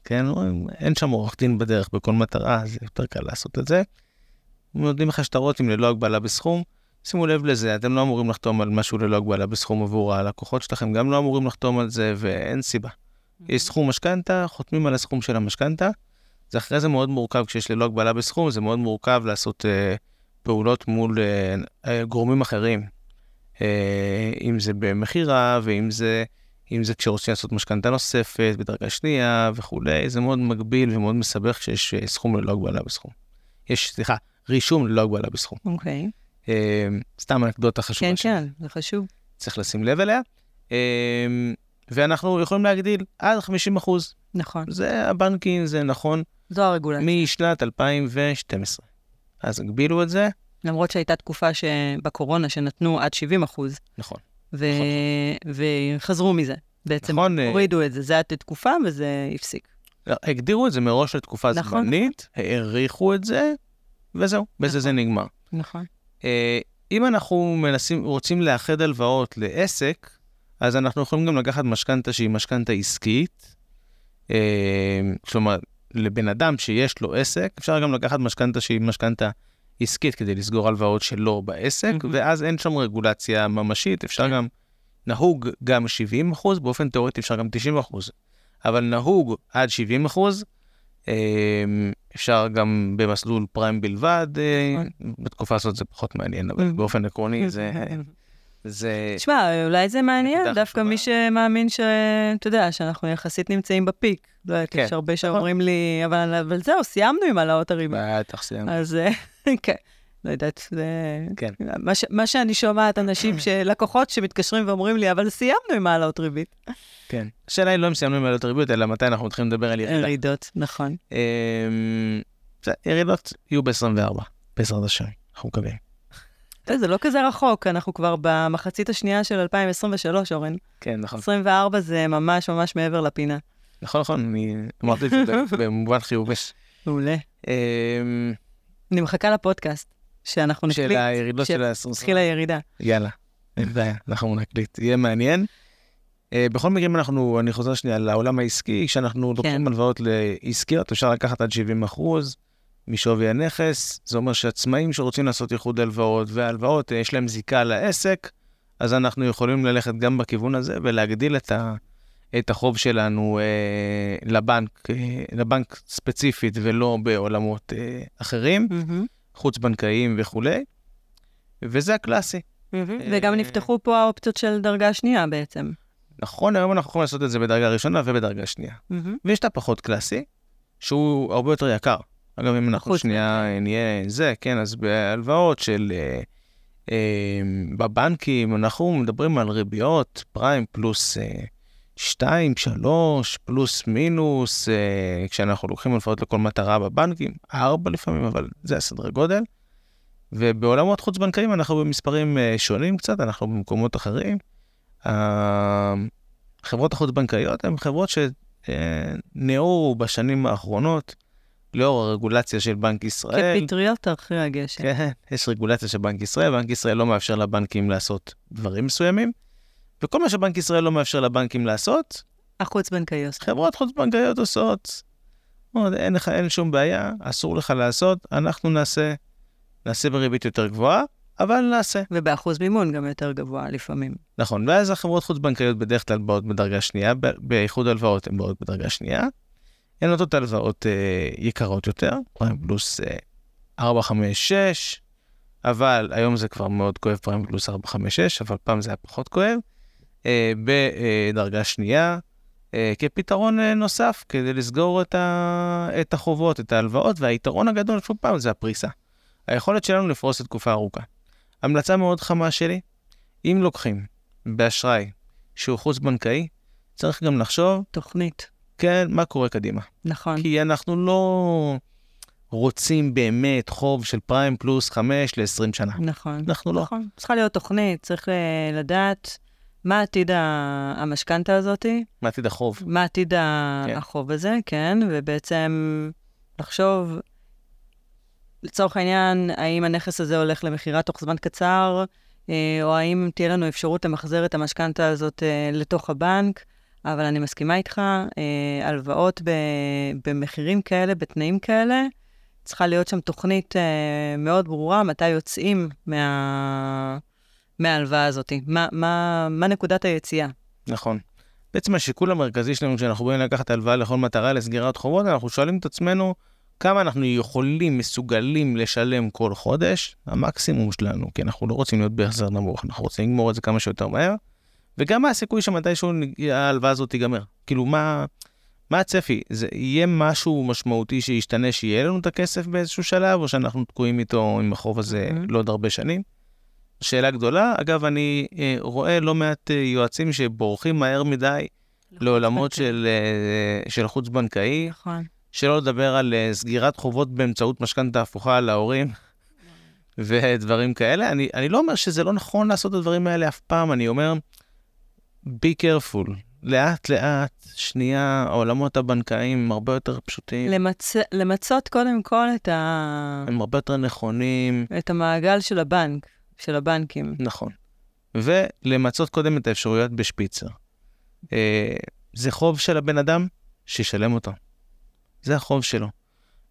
כן, אומרים, אין שם עורך דין בדרך בכל מטרה, אז יותר קל לעשות את זה. נותנים לך שטרות ללא הגבלה בסכום. שימו לב לזה, אתם לא אמורים לחתום על משהו ללא הגבלה בסכום עבור הלקוחות שלכם, גם לא אמורים לחתום על זה, ואין סיבה. יש סכום משכנתה, חותמים על הסכום של המשכנתה. זה אחרי זה מאוד מורכב, כשיש ללא הגבלה בסכום, זה מאוד מורכב לעשות אה, פעולות מול אה, אה, גורמים אחרים. אה, אם זה במכירה, ואם זה, אם זה כשרוצים לעשות משכנתה נוספת בדרגה שנייה וכולי, זה מאוד מגביל ומאוד מסבך כשיש אה, סכום ללא הגבלה בסכום. יש, סליחה, רישום ללא הגבלה בסכום. אוקיי. אה, סתם אנקדוטה חשובה. כן. כן, זה חשוב. צריך לשים לב אליה. אה, ואנחנו יכולים להגדיל עד 50 אחוז. נכון. זה הבנקים, זה נכון. זו הרגולציה. משנת 2012. אז הגבילו את זה, למרות שהייתה תקופה שבקורונה שנתנו עד 70 אחוז, נכון. ו... וחזרו מזה. בעצם נכון, אה, הורידו את זה. זה הייתה תקופה וזה הפסיק. הגדירו את זה מראש לתקופה נכון. זמנית, העריכו את זה, וזהו, בזה נכון. זה נגמר. נכון. אה, אם אנחנו מנסים, רוצים לאחד הלוואות לעסק, אז אנחנו יכולים גם לקחת משכנתה שהיא משכנתה עסקית. אה, כלומר, לבן אדם שיש לו עסק, אפשר גם לקחת משכנתה שהיא משכנתה עסקית כדי לסגור הלוואות שלו בעסק, מהמם. ואז אין שם רגולציה ממשית, אפשר כן. גם, נהוג גם 70 אחוז, באופן תיאורטי אפשר גם 90 אחוז, אבל נהוג עד 70 אחוז, אה, אפשר גם במסלול פריים בלבד, אה, נכון. בתקופה הזאת זה פחות מעניין, אבל. באופן עקרוני זה... זה... תשמע, אולי זה מעניין, דווקא. מי שמאמין ש... אתה יודע, שאנחנו יחסית נמצאים בפיק. לא יודעת, כן. יש הרבה שאומרים לי, אבל אבל זהו, סיימנו עם העלאות הריבית. בטח סיימנו. אז אה, *laughs* כן, לא יודעת, זה... כן. מה ש- מה שאני שומעת, אנשים, *clears throat* לקוחות שמתקשרים ואומרים לי, אבל סיימנו עם העלאות ריבית. כן. השאלה היא לא אם סיימנו עם עלות ריבית, אלא מתי אנחנו מתחילים לדבר על ירידה. ירידות, נכון. אמ, ירידות יהיו ב-24, בעזרת השם, אנחנו מקווים. יודע, זה לא כזה רחוק, אנחנו כבר במחצית השנייה של 2023, אורן. כן, נכון. 24 זה ממש ממש מעבר לפינה. נכון, נכון, אני אמרתי את זה *laughs* במובן חיובי. מעולה. אמ, אני מחכה לפודקאסט, שאנחנו של נקליט, הירידות של- של ה-20. התחילה ירידה. יאללה, אין בעיה, אנחנו נקליט, יהיה מעניין. אה, בכל מקרה, אם אנחנו, אני חוזר שנייה לעולם העסקי, כשאנחנו לוקחים הלוואות לעסקיות, אפשר לקחת עד 70 אחוז משווי הנכס. זה אומר שעצמאים שרוצים לעשות איחוד הלוואות, וההלוואות, אה, יש להם זיקה לעסק, אז אנחנו יכולים ללכת גם בכיוון הזה ולהגדיל את, ה, את החוב שלנו אה, לבנק, אה, לבנק ספציפית ולא בעולמות אה, אחרים, מהמם, חוץ-בנקאיים וכולי, וזה הקלאסי. מהמם. אה, וגם נפתחו פה האופציות של דרגה שנייה בעצם. נכון, היום אנחנו יכולים לעשות את זה בדרגה ראשונה ובדרגה שנייה. מהמם. ויש את הפחות קלאסי, שהוא הרבה יותר יקר. אגב, אם אנחנו שנייה אה, נהיה זה, כן, אז בהלוואות של... אה, אה, בבנקים אנחנו מדברים על ריביות פריים פלוס אה, 2, 3, פלוס מינוס, כשאנחנו לוקחים הלוואות לכל מטרה בבנקים, 4 לפעמים, אבל זה הסדרי גודל. ובעולמות חוץ-בנקאיים אנחנו במספרים שונים קצת, אנחנו במקומות אחרים. החברות החוץ-בנקאיות הן חברות שנאורו בשנים האחרונות לאור הרגולציה של בנק ישראל. כפטריות אחרי הגשם. כן, יש רגולציה של בנק ישראל, בנק ישראל לא מאפשר לבנקים לעשות דברים מסוימים, וכל מה שבנק ישראל לא מאפשר לבנקים לעשות, החוץ-בנקאי עושה. חברות חוץ-בנקאיות עושות. עוד אין לך, אין שום בעיה, אסור לך לעשות, אנחנו נעשה, נעשה בריבית יותר גבוהה, אבל נעשה. ובאחוז מימון גם יותר גבוה לפעמים. נכון, ואז החברות חוץ-בנקאיות בדרך כלל באות בדרגה שנייה, באיחוד הלוואות הן באות בדרגה שנייה. הן נותנות הלוואות אה, יקרות יותר, פריים פלוס אה, 4, 5, 6, אבל היום זה כבר מאוד כואב פריים פלוס 4, 5, 6, אבל פעם זה היה פחות כואב. אה, בדרגה שנייה, אה, כפתרון אה, נוסף כדי לסגור את, ה... את החובות, את ההלוואות, והיתרון הגדול, שוב פעם, זה הפריסה. היכולת שלנו לפרוס לתקופה ארוכה. המלצה מאוד חמה שלי, אם לוקחים באשראי שהוא חוץ-בנקאי, צריך גם לחשוב, תוכנית. כן, מה קורה קדימה. נכון. כי אנחנו לא רוצים באמת חוב של פריים פלוס 5 ל-20 שנה. נכון. אנחנו לא. נכון. צריכה להיות תוכנית, צריך אה, לדעת מה עתיד המשכנתה הזאתי, מה עתיד החוב? מה עתיד כן. החוב הזה, כן, ובעצם לחשוב, לצורך העניין, האם הנכס הזה הולך למכירה תוך זמן קצר, אה, או האם תהיה לנו אפשרות למחזר את המשכנתה הזאת אה, לתוך הבנק. אבל אני מסכימה איתך, אה, הלוואות ב- במחירים כאלה, בתנאים כאלה, צריכה להיות שם תוכנית אה, מאוד ברורה, מתי יוצאים מה... מההלוואה הזאת. מה, מה, מה נקודת היציאה? נכון. בעצם השיקול המרכזי שלנו כשאנחנו באים לקחת הלוואה לכל מטרה לסגירת חובות, אנחנו שואלים את עצמנו כמה אנחנו יכולים, מסוגלים לשלם כל חודש, המקסימום שלנו, כי אנחנו לא רוצים להיות בהחזר נמוך, אנחנו רוצים לגמור את זה כמה שיותר מהר, וגם מה הסיכוי שמתישהו ההלוואה הזאת תיגמר. כאילו, מה, מה הצפי? זה יהיה משהו משמעותי שישתנה, שיהיה לנו את הכסף באיזשהו שלב, או שאנחנו תקועים איתו עם החוב הזה Mhm. לעוד הרבה שנים? שאלה גדולה. אגב, אני אה, רואה לא מעט אה, יועצים שבורחים מהר מדי לעולמות של, אה, של חוץ-בנקאי, נכון. שלא לדבר על אה, סגירת חובות באמצעות משכנתה הפוכה להורים ודברים כאלה. אני, אני לא אומר שזה לא נכון לעשות את הדברים האלה אף פעם, אני אומר, be careful. לאט לאט, שנייה, העולמות הבנקאיים הם הרבה יותר פשוטים, למצ... למצות קודם כל את, ה... הם הרבה יותר נכונים, את המעגל של הבנק, של הבנקים. נכון. ולמצות קודם את האפשרויות בשפיצר. אה, זה חוב של הבן אדם, שישלם אותו. זה החוב שלו.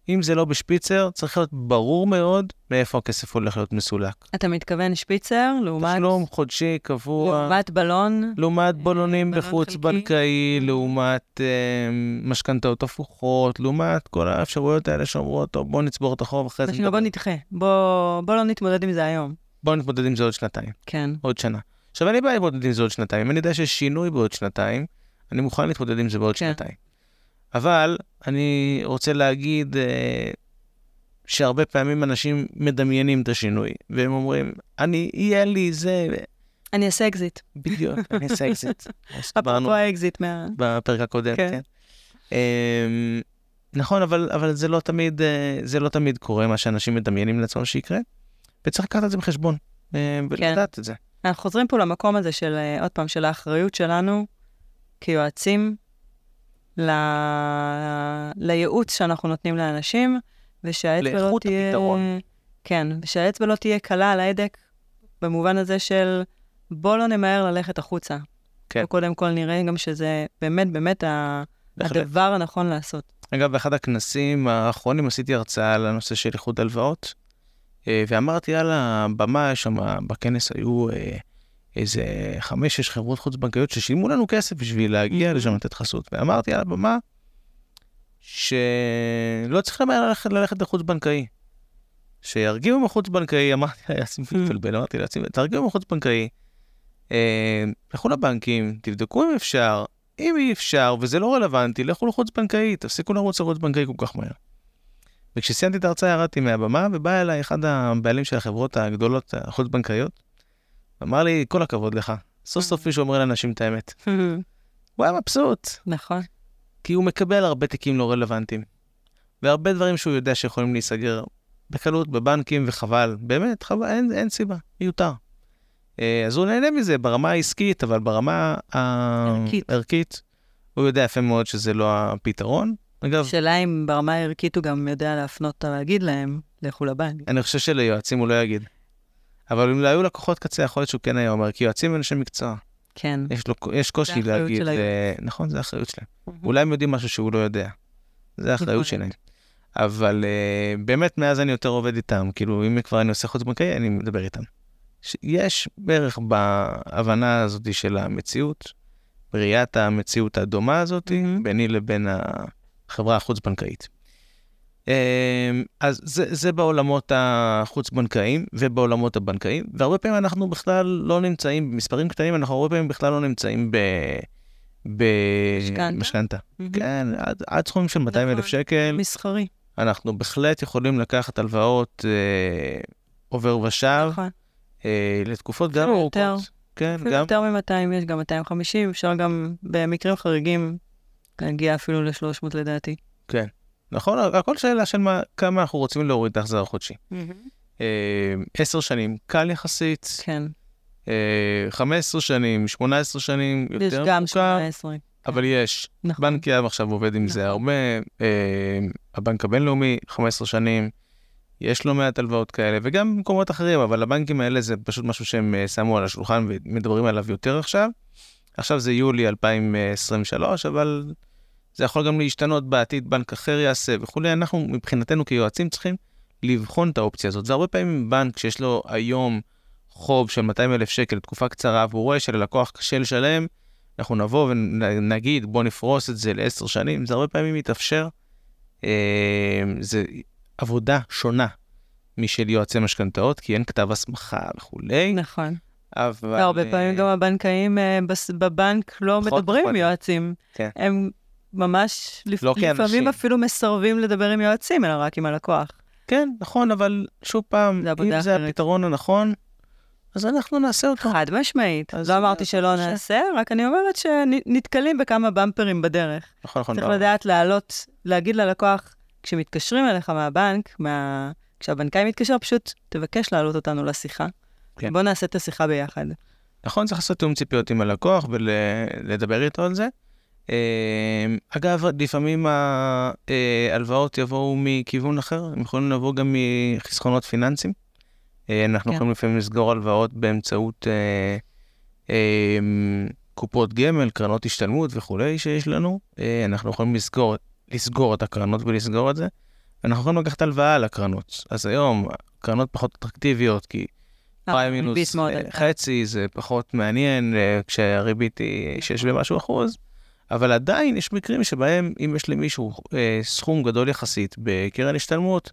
אם זה לא בשפיצר, צריך להיות ברור מאוד מאיפה הכסף הולך להיות מסולק. אתה מתכוון שפיצר לעומת, תשלום חודשי קבוע, לעומת בלון? לעומת בולונים בלון בחוץ חלקי. בנקאי, לעומת אה, משכנתאות הפוכות, לעומת כל האפשרויות האלה שאומרות, טוב, בוא נצבור את החוב אחרי זה. שנקרא, בוא נדחה. בוא, בוא לא נתמודד עם זה היום. בוא נתמודד עם זה עוד שנתיים. כן. עוד שנה. עכשיו, אין לי בעיה להתמודד עם זה עוד שנתיים. אם אני יודע שיש שינוי בעוד שנתיים, אני מוכן להתמודד עם זה בעוד כן. שנתיים. אבל אני רוצה להגיד אה, שהרבה פעמים אנשים מדמיינים את השינוי, והם אומרים, אני, יהיה לי זה, אני אעשה אקזיט. בדיוק, *laughs* אני אעשה אקזיט. אפרופו האקזיט מה... בפרק הקודם, כן. כן. אמ, נכון, אבל, אבל זה, לא תמיד, אה, זה לא תמיד קורה, מה שאנשים מדמיינים לעצמם שיקרה, וצריך לקחת את זה בחשבון, אה, ולדעת את זה. אנחנו חוזרים פה למקום הזה של, עוד פעם, של האחריות שלנו כיועצים ל... לייעוץ שאנחנו נותנים לאנשים, ושהאצבע לא לאיכות תהיה... הפתרון. כן, ושהאצבע לא תהיה קלה על ההדק, במובן הזה של בוא לא נמהר ללכת החוצה. כן. קודם כל נראה גם שזה באמת באמת ה... הדבר הנכון לעשות. אגב, באחד הכנסים האחרונים עשיתי הרצאה על הנושא של איחוד הלוואות, אה, ואמרתי על הבמה, שם בכנס היו אה, איזה חמש-שש חברות חוץ-בנקאיות ששילמו לנו כסף בשביל להגיע לשם לתת חסות. ואמרתי על הבמה שלא צריך למהר ללכת, ללכת לחוץ-בנקאי. שירגיעו מחוץ-בנקאי, אמרתי ליאסים מתבלבל, אמרתי ליאסים, תרגיעו מחוץ-בנקאי, אה, לכו לבנקים, תבדקו אם אפשר, אם אי אפשר וזה לא רלוונטי, לכו לחוץ-בנקאי, תפסיקו לרוץ לחוץ-בנקאי כל כך מהר. וכשסיימתי את ההרצאה ירדתי מהבמה ובא אליי אחד הבעלים של החברות הגדולות החוץ-בנקאיות, אמר לי, כל הכבוד לך, סוף סוף מישהו אומר לאנשים את האמת. *laughs* הוא היה מבסוט, נכון. כי הוא מקבל הרבה תיקים לא רלוונטיים. והרבה דברים שהוא יודע שיכולים להיסגר בקלות בבנקים, וחבל, באמת, חבל, אין, אין סיבה, מיותר. אה, אז הוא נהנה מזה ברמה העסקית, אבל ברמה ערכית. הערכית, הוא יודע יפה מאוד שזה לא הפתרון. אגב, שאלה אם ברמה הערכית הוא גם יודע להפנות, להגיד להם, לכו לבנק. אני חושב שליועצים הוא לא יגיד. אבל אם לא היו לקוחות קצה, יכול להיות שהוא כן היה אומר, כי יועצים הם אנשי מקצוע. כן. יש, לו, יש קושי להגיד, של. אה, נכון, זה האחריות שלהם. אולי הם יודעים משהו שהוא לא יודע. זה האחריות שלהם. אבל uh, באמת, מאז אני יותר עובד איתם. כאילו, אם כבר אני עושה חוץ בנקאי, אני מדבר איתם. יש בערך בהבנה הזאת של המציאות, בראיית המציאות הדומה הזאת, מהמם. ביני לבין החברה החוץ-בנקאית. Um, אז זה, זה בעולמות החוץ-בנקאיים ובעולמות הבנקאיים, והרבה פעמים אנחנו בכלל לא נמצאים, במספרים קטנים, אנחנו הרבה פעמים בכלל לא נמצאים ב... משכנתה? במשכנתה. מהמם. כן, עד, עד סכומים של 200 אלף נכון. שקל, מסחרי. אנחנו בהחלט יכולים לקחת הלוואות אה, עובר ושב נכון. אה, לתקופות גם ארוכות. יותר. כן, גם, יותר מ-200, יש גם 250, אפשר גם במקרים חריגים להגיע אפילו ל-300 לדעתי. כן. נכון, הכל שאלה של מה, כמה אנחנו רוצים להוריד את ההחזר החודשי. אה, עשר שנים, קל יחסית, כן, אה, 15 שנים, 18 שנים, יש יותר גם מורכב, 18. אבל יש. נכון. בנק יהב עכשיו עובד עם זה נכון. הרבה, אה, הבנק הבינלאומי, 15 שנים, יש לא מעט הלוואות כאלה, וגם במקומות אחרים, אבל הבנקים האלה זה פשוט משהו שהם אה, שמו על השולחן ומדברים עליו יותר עכשיו. עכשיו זה יולי 2023, אבל זה יכול גם להשתנות בעתיד, בנק אחר יעשה וכולי. אנחנו מבחינתנו כיועצים צריכים לבחון את האופציה הזאת. זה הרבה פעמים בנק שיש לו היום חוב של 200 אלף שקל לתקופה קצרה, והוא רואה שללקוח קשה לשלם, אנחנו נבוא ונגיד בוא נפרוס את זה לעשר שנים, זה הרבה פעמים מתאפשר. אה, זה עבודה שונה משל יועצי משכנתאות, כי אין כתב הסמכה וכולי, נכון. אבל... הרבה אה, פעמים גם הבנקאים אה, בבנק לא מדברים עם אכפת. יועצים. כן. הם ממש לפ- לא כאנשים. לפעמים אפילו מסרבים לדבר עם יועצים, אלא רק עם הלקוח. כן, נכון, אבל שוב פעם, זה אם זה אחרת. הפתרון הנכון, אז אנחנו נעשה אותו. חד משמעית. לא אמרתי זה שלא בבקשה. נעשה, רק אני אומרת שנתקלים בכמה במפרים בדרך. נכון, נכון. צריך לא. לדעת להעלות, להגיד ללקוח, כשמתקשרים אליך מהבנק, מה... כשהבנקאי מתקשר, פשוט תבקש להעלות אותנו לשיחה. כן. בוא נעשה את השיחה ביחד. נכון, צריך לעשות תיאום ציפיות עם הלקוח ולדבר איתו על זה. אה, אגב, לפעמים ההלוואות יבואו מכיוון אחר, הם יכולים לבוא גם מחסכונות פיננסיים. אה, אנחנו כן. יכולים לפעמים לסגור הלוואות באמצעות אה, אה, קופות גמל, קרנות השתלמות וכולי שיש לנו. אה, אנחנו יכולים לסגור, לסגור את הקרנות ולסגור את זה. אנחנו יכולים לקחת הלוואה על הקרנות. אז היום הקרנות פחות אטרקטיביות, כי פריים מינוס אה, עלתה. חצי, זה פחות מעניין אה, כשהריבית היא 6 ומשהו אחוז, אבל עדיין יש מקרים שבהם אם יש למישהו אה, סכום גדול יחסית בקרן השתלמות,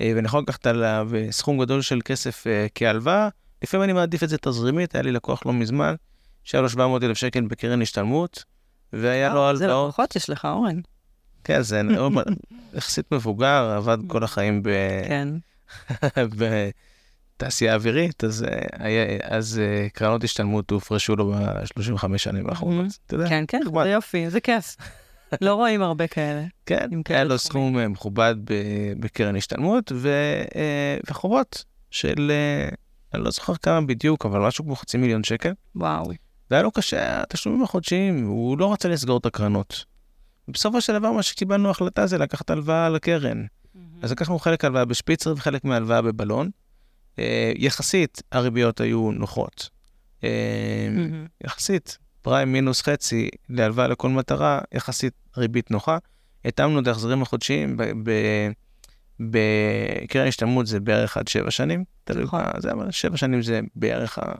אה, ואני יכול לקחת עליו אה, סכום גדול של כסף אה, כהלוואה, לפעמים אני מעדיף את זה תזרימית, היה לי לקוח לא מזמן, שהיה לו 700 אלף שקל בקרן השתלמות, והיה לו זה הלוואות. לקוחות יש לך, אורן. כן, זה *laughs* יחסית מבוגר, עבד כל החיים ב... כן. *laughs* בתעשייה אווירית, אז, אה, אז אה, קרנות השתלמות הופרשו לו ב-35 שנים האחרונות. אתה יודע, כן, כן. זה יופי, זה כיף. *laughs* לא רואים הרבה כאלה. כן, היה לו. סכום אה, מכובד בקרן השתלמות, ו, וחובות של, אני לא זוכר כמה בדיוק, אבל משהו כמו חצי מיליון שקל. וואו. והיה לו קשה, התשלומים החודשיים, הוא לא רצה לסגור את הקרנות. בסופו של דבר, מה שקיבלנו החלטה זה לקחת הלוואה על הקרן. אז לקחנו חלק הלוואה בשפיצר וחלק מהלוואה בבלון. אה, יחסית הריביות היו נוחות. אה. יחסית, פריים מינוס חצי להלוואה לכל מטרה, יחסית ריבית נוחה. התאמנו את ההחזרים החודשיים, בקרן השתלמות זה בערך עד שבע שנים. נכון. זה, אבל שבע שנים זה בערך ה- ה-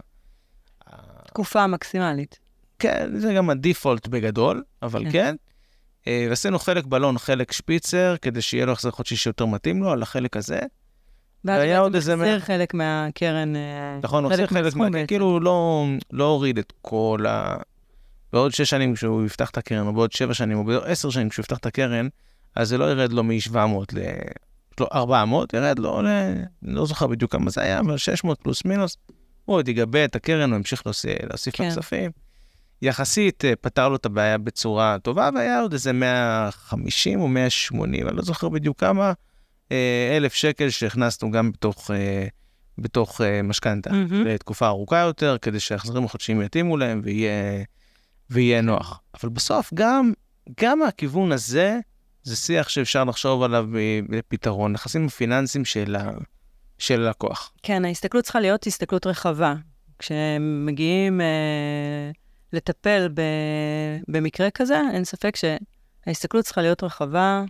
התקופה המקסימלית. כן, זה גם הדיפולט בגדול, אבל כן. כן. אה, ועשינו חלק בלון, חלק שפיצר, כדי שיהיה לו החזר חודשי שיותר מתאים לו, על החלק הזה. ואז בעצם עוד איזה מחזיר מאה- חלק מהקרן, אה, נכון, הוא עושה חלק, מהסכום מה- בעצם. כאילו הוא לא, לא הוריד את כל ה... בעוד שש שנים כשהוא יפתח את הקרן, או בעוד שבע שנים, או בעוד עשר שנים כשהוא יפתח את הקרן, אז זה לא ירד לו מ-700 ל... לא, 400, ירד לו ל... לא זוכר בדיוק כמה זה היה, אבל 600 פלוס מינוס. הוא עוד יגבה את הקרן, הוא ימשיך להוסיף, כן. לכספים. יחסית אה, פתר לו את הבעיה בצורה טובה, והיה עוד איזה 150 או 180, אני לא זוכר בדיוק כמה, אלף שקל שהכנסנו גם בתוך, אה, בתוך אה, משכנתה. מהמם. לתקופה ארוכה יותר, כדי שההחזרים החודשיים יתאימו להם ויהיה, ויהיה נוח. אבל בסוף, גם, גם מהכיוון הזה, זה שיח שאפשר לחשוב עליו בפתרון, נכסים הפיננסיים של, ה, של הלקוח. כן, ההסתכלות צריכה להיות הסתכלות רחבה. כשמגיעים אה, לטפל ב, במקרה כזה, אין ספק שההסתכלות צריכה להיות רחבה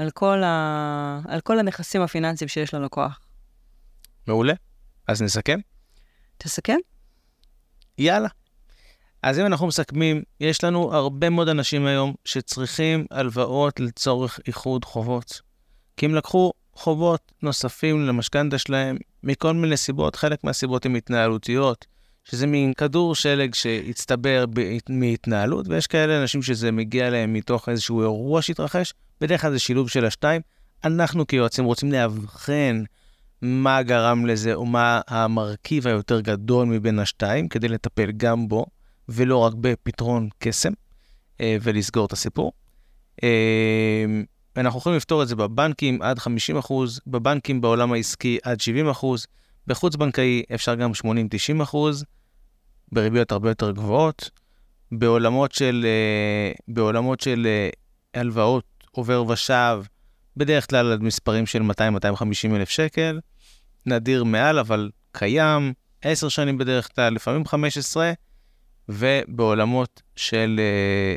על כל, ה, על כל הנכסים הפיננסיים שיש ללקוח. מעולה? אז נסכם? תסכם? יאללה. אז אם אנחנו מסכמים, יש לנו הרבה מאוד אנשים היום שצריכים הלוואות לצורך איחוד חובות. כי הם לקחו חובות נוספים למשכנתה שלהם מכל מיני סיבות, חלק מהסיבות הן התנהלותיות, שזה מין כדור שלג שהצטבר ב- מהתנהלות, ויש כאלה אנשים שזה מגיע להם מתוך איזשהו אירוע שהתרחש, בדרך כלל זה שילוב של השתיים. אנחנו כיועצים רוצים לאבחן מה גרם לזה, או מה המרכיב היותר גדול מבין השתיים, כדי לטפל גם בו, ולא רק בפתרון קסם, אה, ולסגור את הסיפור. אה, אנחנו יכולים לפתור את זה בבנקים עד 50%, בבנקים בעולם העסקי עד 70%, בחוץ-בנקאי אפשר גם 80-90%, בריביות הרבה יותר גבוהות. בעולמות של, אה, בעולמות של הלוואות עובר ושב, בדרך כלל עד מספרים של 200-250 אלף שקל, נדיר מעל, אבל קיים, 10 שנים בדרך כלל, לפעמים 15, ובעולמות של אה,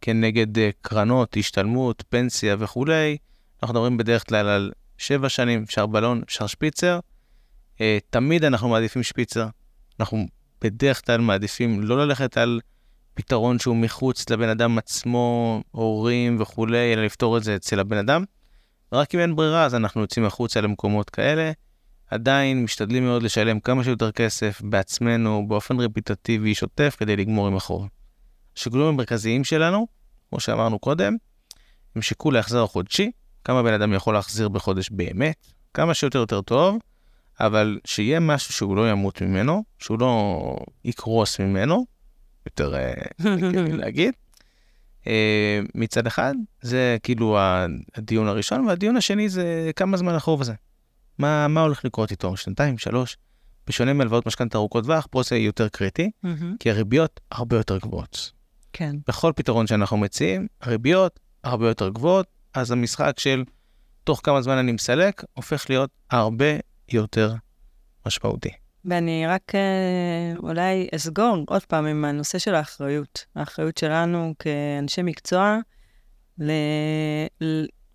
כנגד אה, קרנות, השתלמות, פנסיה וכולי, אנחנו מדברים בדרך כלל על 7 שנים, אפשר בלון, אפשר שפיצר. אה, תמיד אנחנו מעדיפים שפיצר. אנחנו בדרך כלל מעדיפים לא ללכת על פתרון שהוא מחוץ לבן אדם עצמו, הורים וכולי, אלא לפתור את זה אצל הבן אדם. רק אם אין ברירה, אז אנחנו יוצאים החוצה למקומות כאלה. עדיין משתדלים מאוד לשלם כמה שיותר כסף בעצמנו, באופן רפיטטיבי, שוטף, כדי לגמור עם החוב. השיקולים המרכזיים שלנו, כמו שאמרנו קודם, הם שיקול ההחזר החודשי, כמה בן אדם יכול להחזיר בחודש באמת, כמה שיותר יותר טוב, אבל שיהיה משהו שהוא לא ימות ממנו, שהוא לא יקרוס ממנו, יותר אה, להגיד. אה, מצד אחד, זה כאילו הדיון הראשון, והדיון השני זה כמה זמן החוב הזה. מה, מה הולך לקרות איתו? שנתיים, שלוש? בשונה מהלוואות משכנתה ארוכות טווח, פה זה יותר קריטי, מהמם. כי הריביות הרבה יותר גבוהות. כן. בכל פתרון שאנחנו מציעים, הריביות הרבה יותר גבוהות, אז המשחק של תוך כמה זמן אני מסלק, הופך להיות הרבה יותר משמעותי. ואני רק אה, אולי אסגור עוד פעם עם הנושא של האחריות. האחריות שלנו כאנשי מקצוע, ל...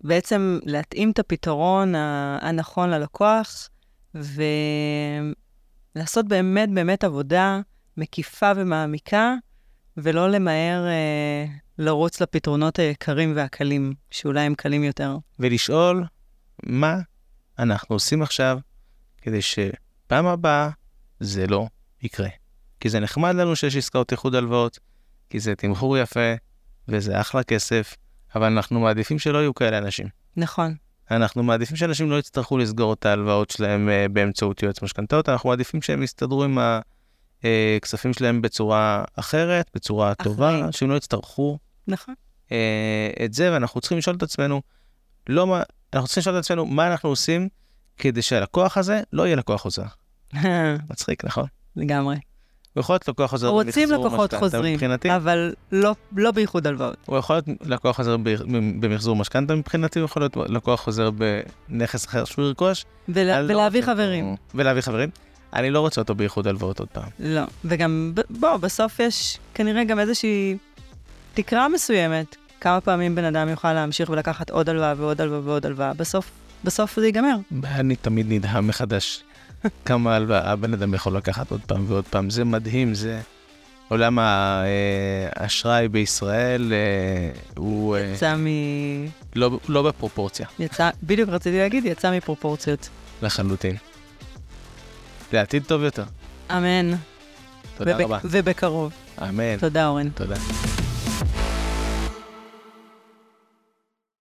בעצם להתאים את הפתרון הנכון ללקוח, ולעשות באמת באמת עבודה מקיפה ומעמיקה, ולא למהר אה, לרוץ לפתרונות היקרים והקלים, שאולי הם קלים יותר. ולשאול מה אנחנו עושים עכשיו כדי שפעם הבאה זה לא יקרה. כי זה נחמד לנו שיש עסקאות איחוד הלוואות, כי זה תמחור יפה וזה אחלה כסף, אבל אנחנו מעדיפים שלא יהיו כאלה אנשים. נכון. אנחנו מעדיפים שאנשים לא יצטרכו לסגור את ההלוואות שלהם אה, באמצעות יועץ משכנתאות, אנחנו מעדיפים שהם יסתדרו עם הכספים שלהם בצורה אחרת, בצורה טובה, אחראית. שהם לא יצטרכו נכון. אה, את זה, ואנחנו צריכים לשאול את עצמנו, לא מה, אנחנו צריכים לשאול את עצמנו מה אנחנו עושים כדי שהלקוח הזה לא יהיה לקוח חוזר. *laughs* מצחיק, נכון? לגמרי. הוא יכול להיות לקוח חוזר רוצים במחזור לקוחות משכנתה חוזרים, מבחינתי, אבל לא, לא בייחוד הלוואות. הוא יכול להיות לקוח חוזר במחזור משכנתה מבחינתי, הוא יכול להיות לקוח חוזר בנכס אחר שהוא ירכוש. ול, אני לא ולהביא אותו- חברים. ולהביא חברים. אני לא רוצה אותו באיחוד הלוואות עוד פעם. לא. וגם, בוא, בסוף יש כנראה גם איזושהי תקרה מסוימת. כמה פעמים בן אדם יוכל להמשיך ולקחת עוד הלוואה ועוד הלוואה ועוד הלוואה. בסוף, בסוף זה ייגמר. אני תמיד נדהם מחדש כמה הלוואה הבן אדם יכול לקחת עוד פעם ועוד פעם. זה מדהים, זה... עולם אה, האשראי בישראל אה, הוא אה, יצא מ... לא, לא בפרופורציה יצא, בדיוק רציתי להגיד, יצא מפרופורציות. לחלוטין. לעתיד טוב יותר. אמן. תודה וב- רבה. ובקרוב. אמן. תודה, אורן. תודה.